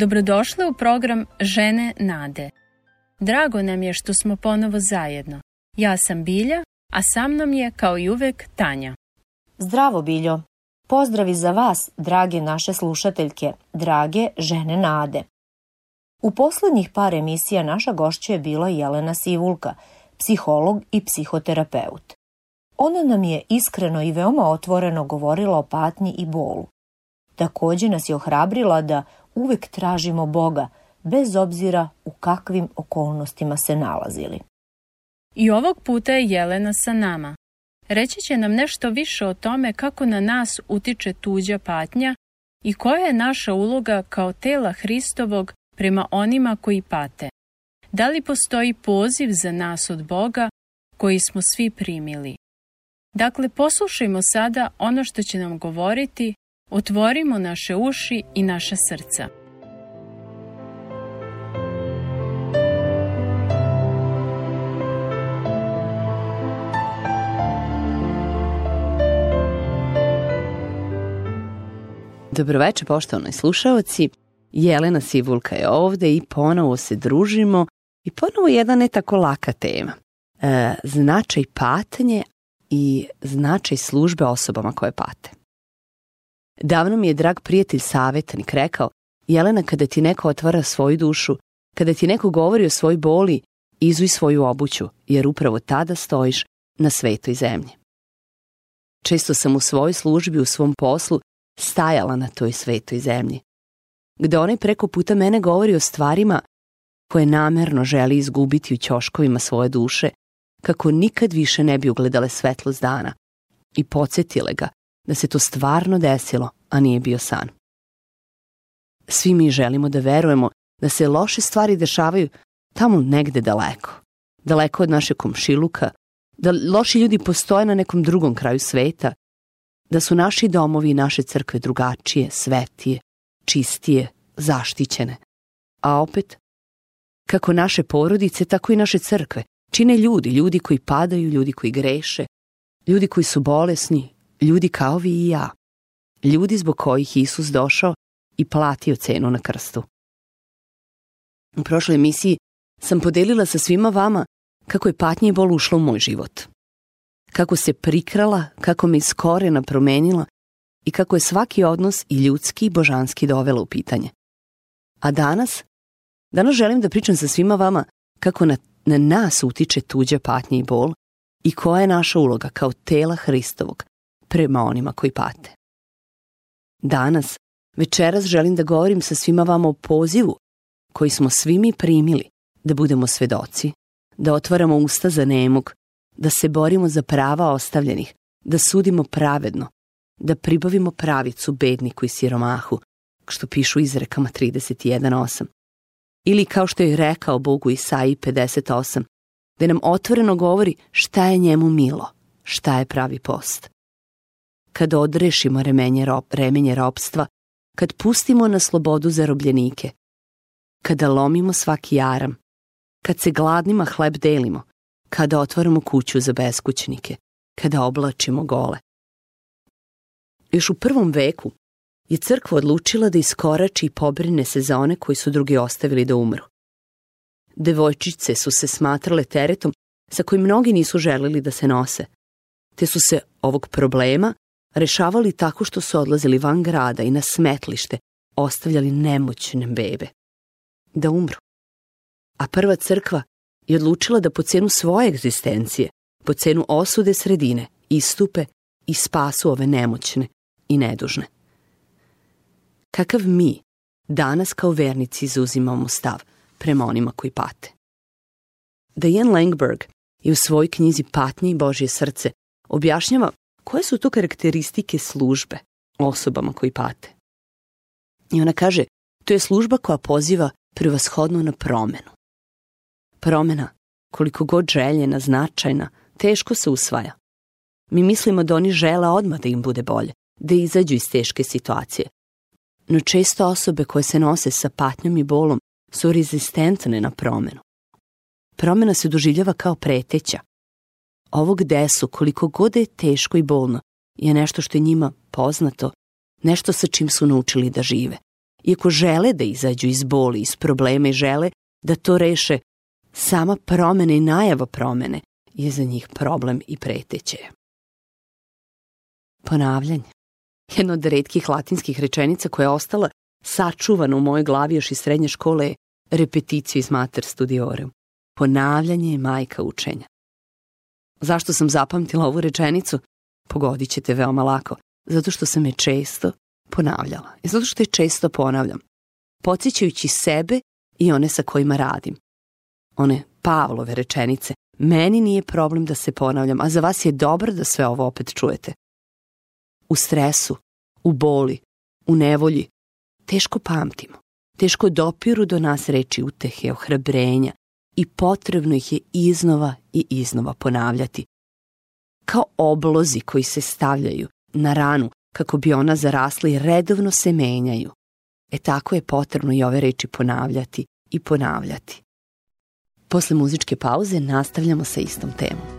Dobrodošle u program Žene nade. Drago nam je što smo ponovo zajedno. Ja sam Bilja, a sa mnom je kao i uvek Tanja. Zdravo Biljo. Pozdravi za vas, drage naše slušateljke, drage žene nade. U poslednjih par emisija naša gošća je bila Jelena Sivulka, psiholog i psihoterapeut. Ona nam je iskreno i veoma otvoreno govorila o patnji i bolu. Takođe nas je ohrabrila da uvek tražimo Boga, bez obzira u kakvim okolnostima se nalazili. I ovog puta je Jelena sa nama. Reći će nam nešto više o tome kako na nas utiče tuđa patnja i koja je naša uloga kao tela Hristovog prema onima koji pate. Da li postoji poziv za nas od Boga koji smo svi primili? Dakle, poslušajmo sada ono što će nam govoriti Otvorimo naše uši i naša srca. Dobroveče poštovani slušaoci, Jelena Sivulka je ovde i ponovo se družimo i ponovo jedna ne tako laka tema. E, značaj patnje i značaj službe osobama koje pate. Davno mi je drag prijatelj savetnik rekao, Jelena, kada ti neko otvara svoju dušu, kada ti neko govori o svoj boli, izuj svoju obuću, jer upravo tada stojiš na svetoj zemlji. Često sam u svojoj službi, u svom poslu, stajala na toj svetoj zemlji, gde onaj preko puta mene govori o stvarima koje namerno želi izgubiti u ćoškovima svoje duše, kako nikad više ne bi ugledale svetlost dana i podsjetile ga da se to stvarno desilo, a nije bio san. Svi mi želimo da verujemo da se loše stvari dešavaju tamo negde daleko, daleko od naše komšiluka, da loši ljudi postoje na nekom drugom kraju sveta, da su naši domovi i naše crkve drugačije, svetije, čistije, zaštićene. A opet, kako naše porodice, tako i naše crkve čine ljudi, ljudi koji padaju, ljudi koji greše, ljudi koji su bolesni, ljudi kao vi i ja, ljudi zbog kojih Isus došao i platio cenu na krstu. U prošloj emisiji sam podelila sa svima vama kako je patnje i bol ušla u moj život. Kako se prikrala, kako me iz korena promenila i kako je svaki odnos i ljudski i božanski dovela u pitanje. A danas, danas želim da pričam sa svima vama kako na, na nas utiče tuđa patnja i bol i koja je naša uloga kao tela Hristovog prema onima koji pate. Danas, večeras želim da govorim sa svima vama o pozivu koji smo svi mi primili da budemo svedoci, da otvaramo usta za nemog, da se borimo za prava ostavljenih, da sudimo pravedno, da pribavimo pravicu bedniku i siromahu, što pišu izrekama 31.8. Ili kao što je rekao Bogu Isaiji 58, da nam otvoreno govori šta je njemu milo, šta je pravi post kad odrešimo remenje, rob, remenje robstva, kad pustimo na slobodu zarobljenike, kada lomimo svaki jaram, kad se gladnima hleb delimo, kada otvaramo kuću za beskućnike, kada oblačimo gole. Još u prvom veku je crkva odlučila da iskorači i pobrine se za one koji su drugi ostavili da umru. Devojčice su se smatrale teretom sa kojim mnogi nisu želili da se nose, te su se ovog problema rešavali tako što su odlazili van grada i na smetlište, ostavljali nemoćne bebe. Da umru. A prva crkva je odlučila da po cenu svoje egzistencije, po cenu osude sredine, istupe i spasu ove nemoćne i nedužne. Kakav mi danas kao vernici izuzimamo stav prema onima koji pate? Diane Langberg je u svojoj knjizi Patnje i Božje srce objašnjava koje su to karakteristike službe osobama koji pate. I ona kaže, to je služba koja poziva prevashodno na promenu. Promena, koliko god željena, značajna, teško se usvaja. Mi mislimo da oni žele odmah da im bude bolje, da izađu iz teške situacije. No često osobe koje se nose sa patnjom i bolom su rezistentne na promenu. Promena se doživljava kao preteća, Ovo gde su, koliko god je teško i bolno, je nešto što je njima poznato, nešto sa čim su naučili da žive. Iako žele da izađu iz boli, iz problema i žele da to reše, sama promene i najava promene je za njih problem i preteće Ponavljanje. Jedna od redkih latinskih rečenica koja je ostala sačuvana u mojoj glavi još iz srednje škole je repeticio iz mater studiorum. Ponavljanje je majka učenja. Zašto sam zapamtila ovu rečenicu? Pogodit ćete veoma lako. Zato što sam je često ponavljala. I zato što je često ponavljam. Podsjećajući sebe i one sa kojima radim. One Pavlove rečenice. Meni nije problem da se ponavljam, a za vas je dobro da sve ovo opet čujete. U stresu, u boli, u nevolji, teško pamtimo. Teško dopiru do nas reči utehe, ohrabrenja, i potrebno ih je iznova i iznova ponavljati. Kao oblozi koji se stavljaju na ranu kako bi ona zarasla i redovno se menjaju. E tako je potrebno i ove reči ponavljati i ponavljati. Posle muzičke pauze nastavljamo sa istom temom.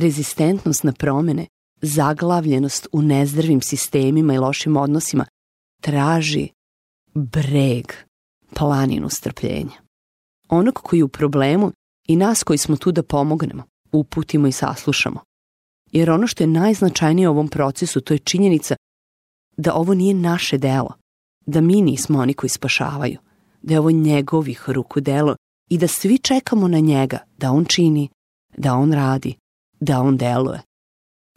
rezistentnost na promene, zaglavljenost u nezdravim sistemima i lošim odnosima traži breg, planinu strpljenja. Onog koji je u problemu i nas koji smo tu da pomognemo, uputimo i saslušamo. Jer ono što je najznačajnije u ovom procesu to je činjenica da ovo nije naše delo, da mi nismo oni koji spašavaju, da je ovo njegovih ruku delo i da svi čekamo na njega, da on čini, da on radi, da on deluje.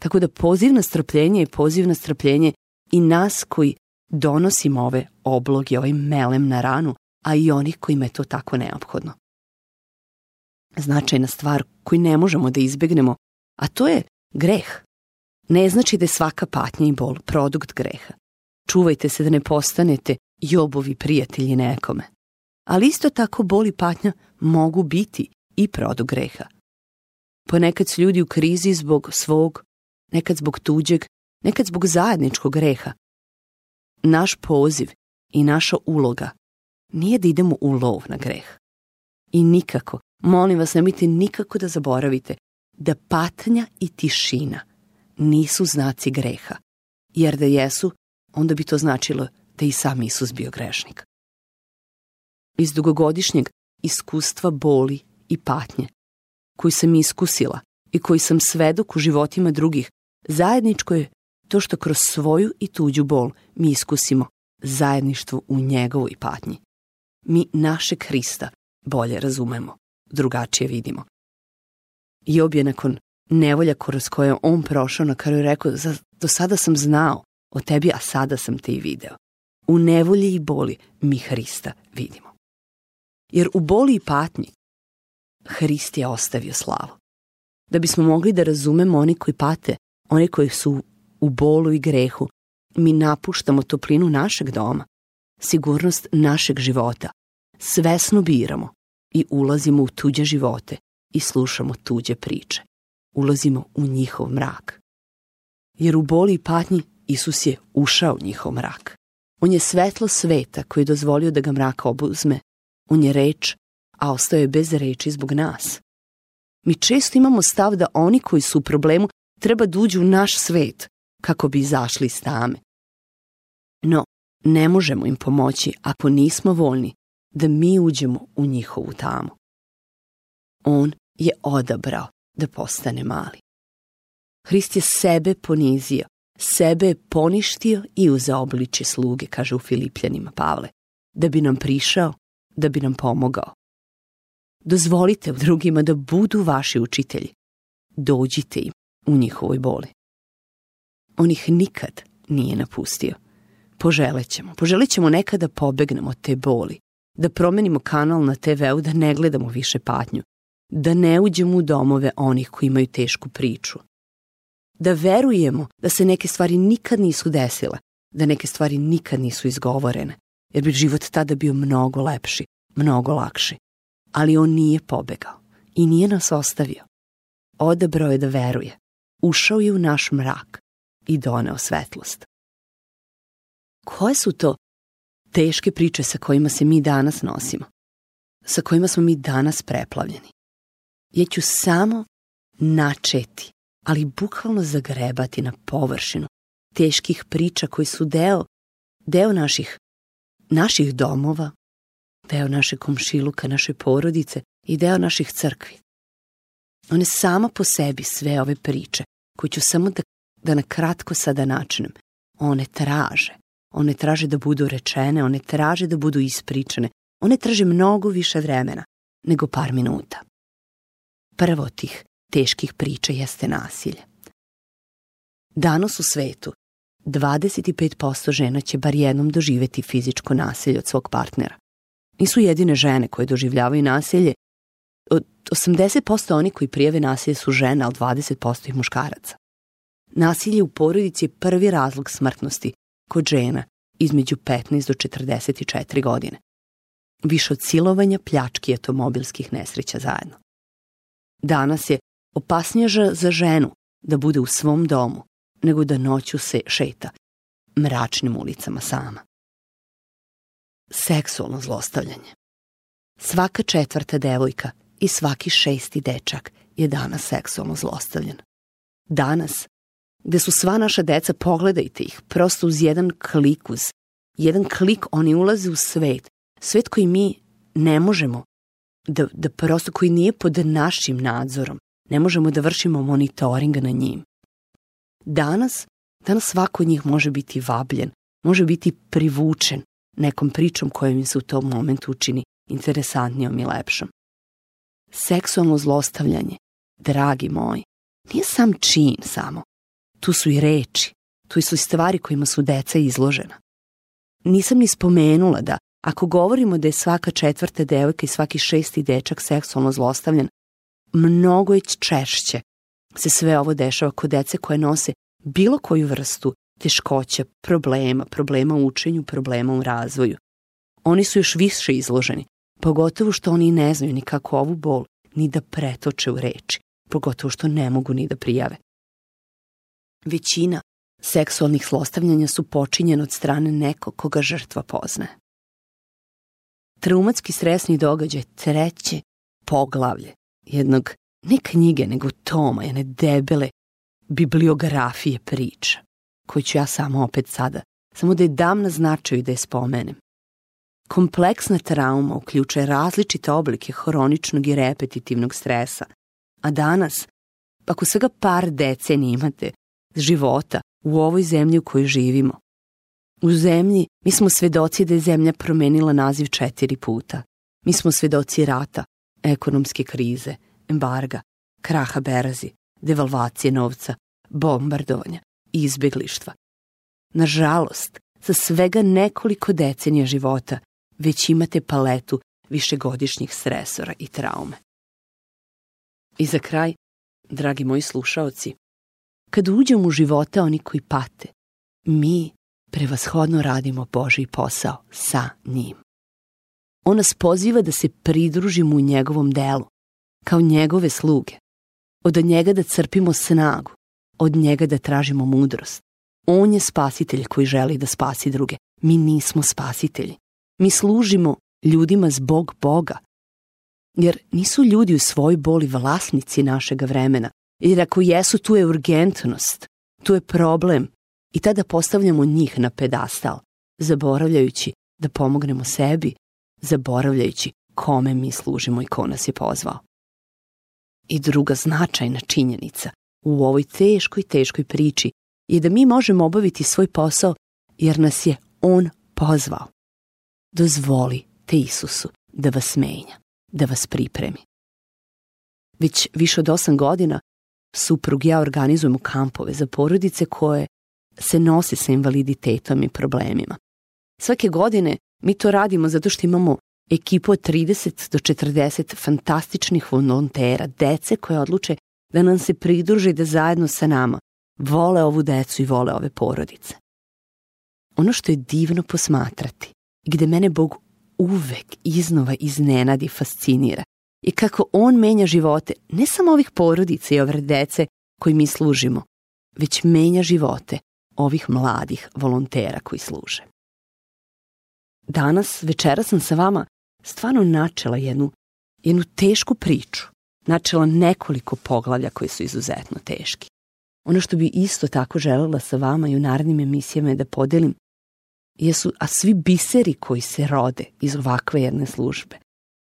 Tako da poziv na strpljenje je poziv na strpljenje i nas koji donosimo ove obloge, ovaj melem na ranu, a i onih kojima je to tako neophodno. Značajna stvar koju ne možemo da izbegnemo, a to je greh. Ne znači da je svaka patnja i bol produkt greha. Čuvajte se da ne postanete jobovi prijatelji nekome. Ali isto tako bol i patnja mogu biti i produkt greha. Ponekad su ljudi u krizi zbog svog, nekad zbog tuđeg, nekad zbog zajedničkog greha. Naš poziv i naša uloga nije da idemo u lov na greh. I nikako, molim vas, nemojte nikako da zaboravite da patnja i tišina nisu znaci greha, jer da jesu, onda bi to značilo da i sam Isus bio grešnik. Iz dugogodišnjeg iskustva boli i patnje koji sam iskusila i koji sam svedok u životima drugih, zajedničko je to što kroz svoju i tuđu bol mi iskusimo zajedništvo u njegovoj patnji. Mi našeg Hrista bolje razumemo, drugačije vidimo. Job je nakon nevolja kroz koje on prošao na kraju rekao, do sada sam znao o tebi, a sada sam te i video. U nevolji i boli mi Hrista vidimo. Jer u boli i patnji Hrist je ostavio slavu. Da bismo mogli da razumemo oni koji pate, oni koji su u bolu i grehu, mi napuštamo toplinu našeg doma, sigurnost našeg života, svesno biramo i ulazimo u tuđe živote i slušamo tuđe priče. Ulazimo u njihov mrak. Jer u boli i patnji Isus je ušao u njihov mrak. On je svetlo sveta koji je dozvolio da ga mrak obuzme. On je reč a ostao je bez reči zbog nas. Mi često imamo stav da oni koji su u problemu treba da uđu u naš svet kako bi izašli iz tame. No, ne možemo im pomoći ako nismo voljni da mi uđemo u njihovu tamu. On je odabrao da postane mali. Hrist je sebe ponizio, sebe je poništio i uzeo obliče sluge, kaže u Filipljanima Pavle, da bi nam prišao, da bi nam pomogao. Dozvolite drugima da budu vaši učitelji. Dođite im u njihovoj boli. On ih nikad nije napustio. Poželećemo, ćemo. Poželit ćemo nekada pobegnemo te boli. Da promenimo kanal na TV-u, da ne gledamo više patnju. Da ne uđemo u domove onih koji imaju tešku priču. Da verujemo da se neke stvari nikad nisu desile. Da neke stvari nikad nisu izgovorene. Jer bi život tada bio mnogo lepši, mnogo lakši ali on nije pobegao i nije nas ostavio. Odabrao je da veruje, ušao je u naš mrak i doneo svetlost. Koje su to teške priče sa kojima se mi danas nosimo? Sa kojima smo mi danas preplavljeni? Ja ću samo načeti, ali bukvalno zagrebati na površinu teških priča koji su deo, deo naših, naših domova, deo našeg komšiluka, naše porodice i deo naših crkvi. One sama po sebi sve ove priče, koje ću samo da, da na kratko sada načinem, one traže. One traže da budu rečene, one traže da budu ispričane, one traže mnogo više vremena nego par minuta. Prvo tih teških priča jeste nasilje. Danas u svetu 25% žena će bar jednom doživeti fizičko nasilje od svog partnera nisu jedine žene koje doživljavaju nasilje. Od 80% oni koji prijave nasilje su žene, ali 20% ih muškaraca. Nasilje u porodici je prvi razlog smrtnosti kod žena između 15 do 44 godine. Više od silovanja, pljački automobilskih nesreća zajedno. Danas je opasnije za ženu da bude u svom domu nego da noću se šeta mračnim ulicama sama seksualno zlostavljanje. Svaka četvrta devojka i svaki šesti dečak je danas seksualno zlostavljen. Danas, gde su sva naša deca, pogledajte ih, prosto uz jedan klik, uz jedan klik oni ulaze u svet, svet koji mi ne možemo, da, da prosto koji nije pod našim nadzorom, ne možemo da vršimo monitoringa na njim. Danas, danas svako od njih može biti vabljen, može biti privučen, nekom pričom koja im se u tom momentu učini interesantnijom i lepšom. Seksualno zlostavljanje, dragi moji, nije sam čin samo. Tu su i reči, tu su i stvari kojima su deca izložena. Nisam ni spomenula da, ako govorimo da je svaka četvrta devojka i svaki šesti dečak seksualno zlostavljen, mnogo je češće se sve ovo dešava kod dece koje nose bilo koju vrstu teškoća, problema, problema u učenju, problema u razvoju. Oni su još više izloženi, pogotovo što oni ne znaju ni kako ovu bol ni da pretoče u reči, pogotovo što ne mogu ni da prijave. Većina seksualnih zlostavljanja su počinjene od strane nekog koga žrtva poznaje. Traumatski stresni događaj treće poglavlje jednog ne knjige, nego toma, jedne debele bibliografije priča koju ću ja sama opet sada, samo da je dam na značaju da je spomenem. Kompleksna trauma uključuje različite oblike hroničnog i repetitivnog stresa, a danas, pa ako svega par decenije imate života u ovoj zemlji u kojoj živimo, u zemlji mi smo svedoci da je zemlja promenila naziv četiri puta. Mi smo svedoci rata, ekonomske krize, embarga, kraha berazi, devalvacije novca, bombardovanja, i Nažalost, sa svega nekoliko decenija života već imate paletu višegodišnjih stresora i traume. I za kraj, dragi moji slušaoci, kad uđemo u života oni koji pate, mi prevashodno radimo Boži posao sa njim. On nas poziva da se pridružimo u njegovom delu, kao njegove sluge, od njega da crpimo snagu, od njega da tražimo mudrost. On je spasitelj koji želi da spasi druge. Mi nismo spasitelji. Mi služimo ljudima zbog Boga. Jer nisu ljudi u svoj boli vlasnici našeg vremena. Jer ako jesu, tu je urgentnost, tu je problem. I tada postavljamo njih na pedastal, zaboravljajući da pomognemo sebi, zaboravljajući kome mi služimo i ko nas je pozvao. I druga značajna činjenica – u ovoj teškoj, teškoj priči je da mi možemo obaviti svoj posao jer nas je On pozvao. Dozvolite Isusu da vas menja, da vas pripremi. Već više od 8 godina suprug ja organizujemo kampove za porodice koje se nose sa invaliditetom i problemima. Svake godine mi to radimo zato što imamo ekipu od 30 do 40 fantastičnih volontera, dece koje odluče da nam se pridruže i da zajedno sa nama vole ovu decu i vole ove porodice. Ono što je divno posmatrati i gde mene Bog uvek iznova iznenadi fascinira je kako on menja živote ne samo ovih porodica i ove dece koji mi služimo, već menja živote ovih mladih volontera koji služe. Danas, večera sam sa vama stvarno načela jednu, jednu tešku priču načela nekoliko poglavlja koji su izuzetno teški. Ono što bi isto tako želela sa vama i u narednim emisijama je da podelim jesu, a svi biseri koji se rode iz ovakve jedne službe,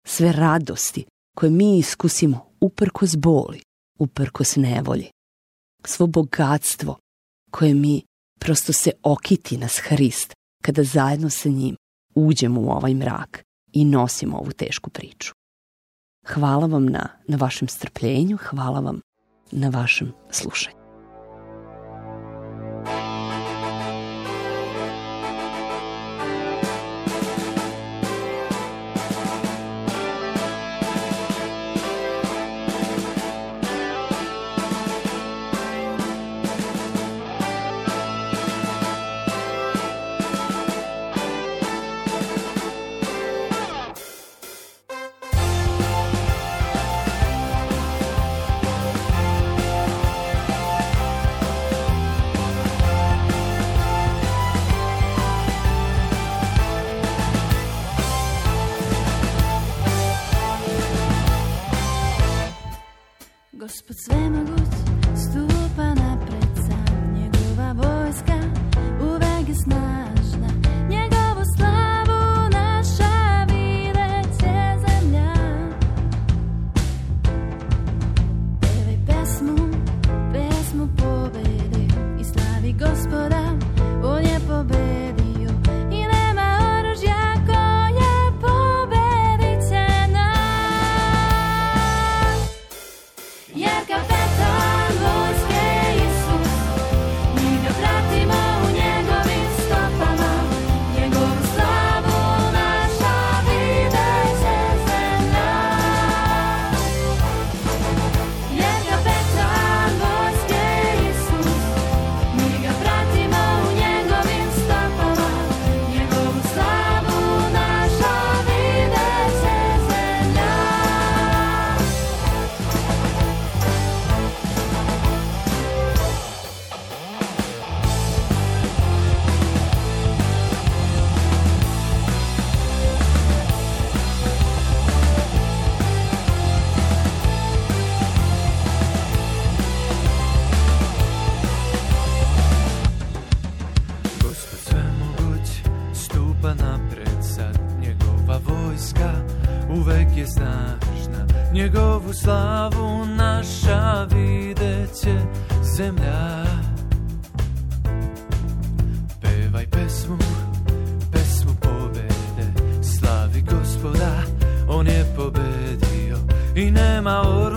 sve radosti koje mi iskusimo uprkos boli, uprkos nevolji, svo bogatstvo koje mi prosto se okiti nas Hrist kada zajedno sa njim uđemo u ovaj mrak i nosimo ovu tešku priču. Hvala vam na, na vašem strpljenju, hvala vam na vašem slušanju.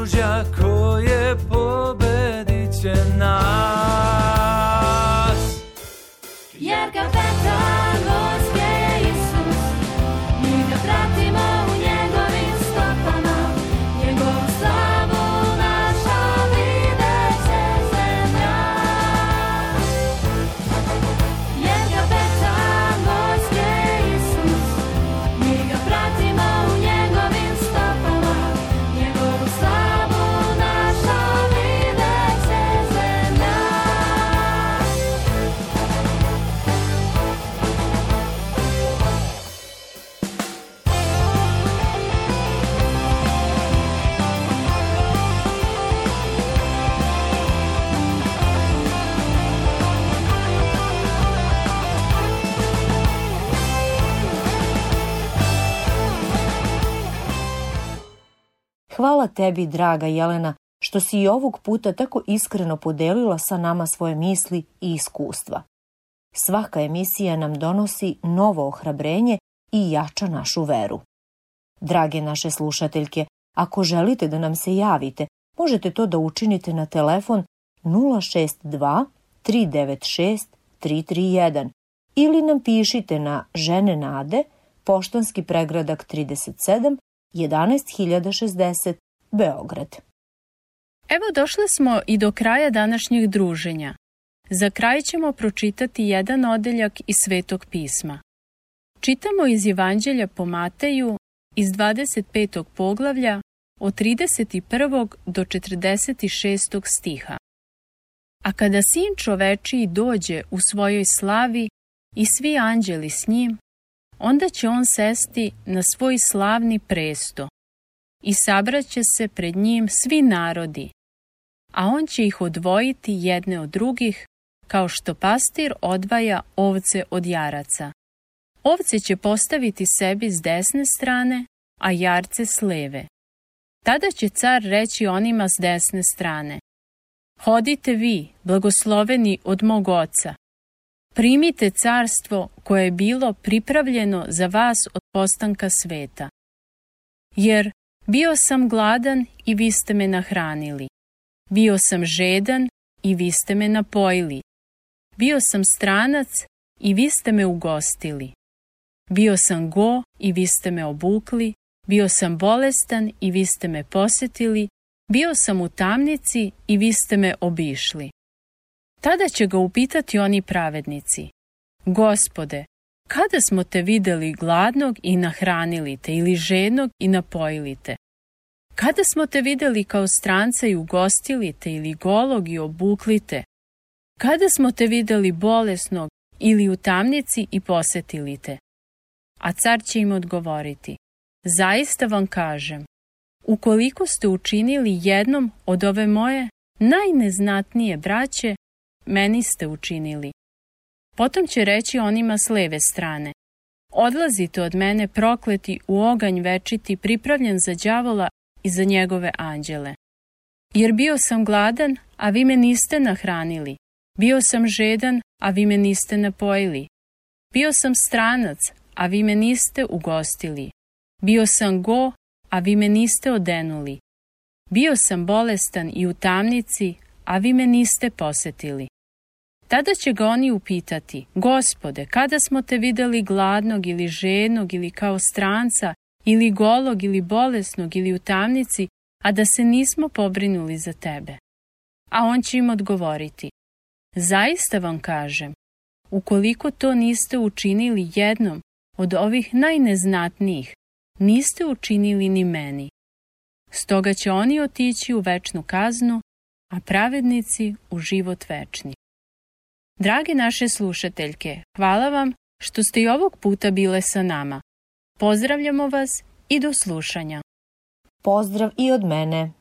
buziaka Hvala tebi, draga Jelena, što si i ovog puta tako iskreno podelila sa nama svoje misli i iskustva. Svaka emisija nam donosi novo ohrabrenje i jača našu veru. Drage naše slušateljke, ako želite da nam se javite, možete to da učinite na telefon 062 396 331 ili nam pišite na žene nade, poštanski pregradak 37, 11060 Beograd. Evo došli smo i do kraja današnjeg druženja. Za kraj ćemo pročitati jedan odeljak iz Svetog pisma. Čitamo iz Evanđelja po Mateju iz 25. poglavlja od 31. do 46. stiha. A kada sin čovečiji dođe u svojoj slavi i svi anđeli s njim, onda će on sesti na svoj slavni presto i sabraće se pred njim svi narodi, a on će ih odvojiti jedne od drugih, kao što pastir odvaja ovce od jaraca. Ovce će postaviti sebi s desne strane, a jarce s leve. Tada će car reći onima s desne strane, Hodite vi, blagosloveni od mog oca, primite carstvo koje je bilo pripravljeno za vas od postanka sveta. Jer bio sam gladan i vi ste me nahranili. Bio sam žedan i vi ste me napojili. Bio sam stranac i vi ste me ugostili. Bio sam go i vi ste me obukli. Bio sam bolestan i vi ste me posetili. Bio sam u tamnici i vi ste me obišli. Tada će ga upitati oni pravednici. Gospode, kada smo te videli gladnog i nahranili te ili žednog i napojili te? Kada smo te videli kao stranca i ugostili te ili golog i obukli te? Kada smo te videli bolesnog ili u tamnici i posetili te? A car će im odgovoriti, zaista vam kažem, ukoliko ste učinili jednom od ove moje najneznatnije braće, meni ste učinili. Potom će reći onima s leve strane, odlazite od mene prokleti u oganj večiti pripravljen za đavola i za njegove anđele. Jer bio sam gladan, a vi me niste nahranili. Bio sam žedan, a vi me niste napojili. Bio sam stranac, a vi me niste ugostili. Bio sam go, a vi me niste odenuli. Bio sam bolestan i u tamnici, a vi me niste posetili. Tada će ga oni upitati, gospode, kada smo te videli gladnog ili žednog ili kao stranca ili golog ili bolesnog ili u tamnici, a da se nismo pobrinuli za tebe? A on će im odgovoriti, zaista vam kažem, ukoliko to niste učinili jednom od ovih najneznatnijih, niste učinili ni meni. Stoga će oni otići u večnu kaznu, a pravednici u život večni. Drage naše slušateljke, hvala vam što ste i ovog puta bile sa nama. Pozdravljamo vas i do slušanja. Pozdrav i od mene.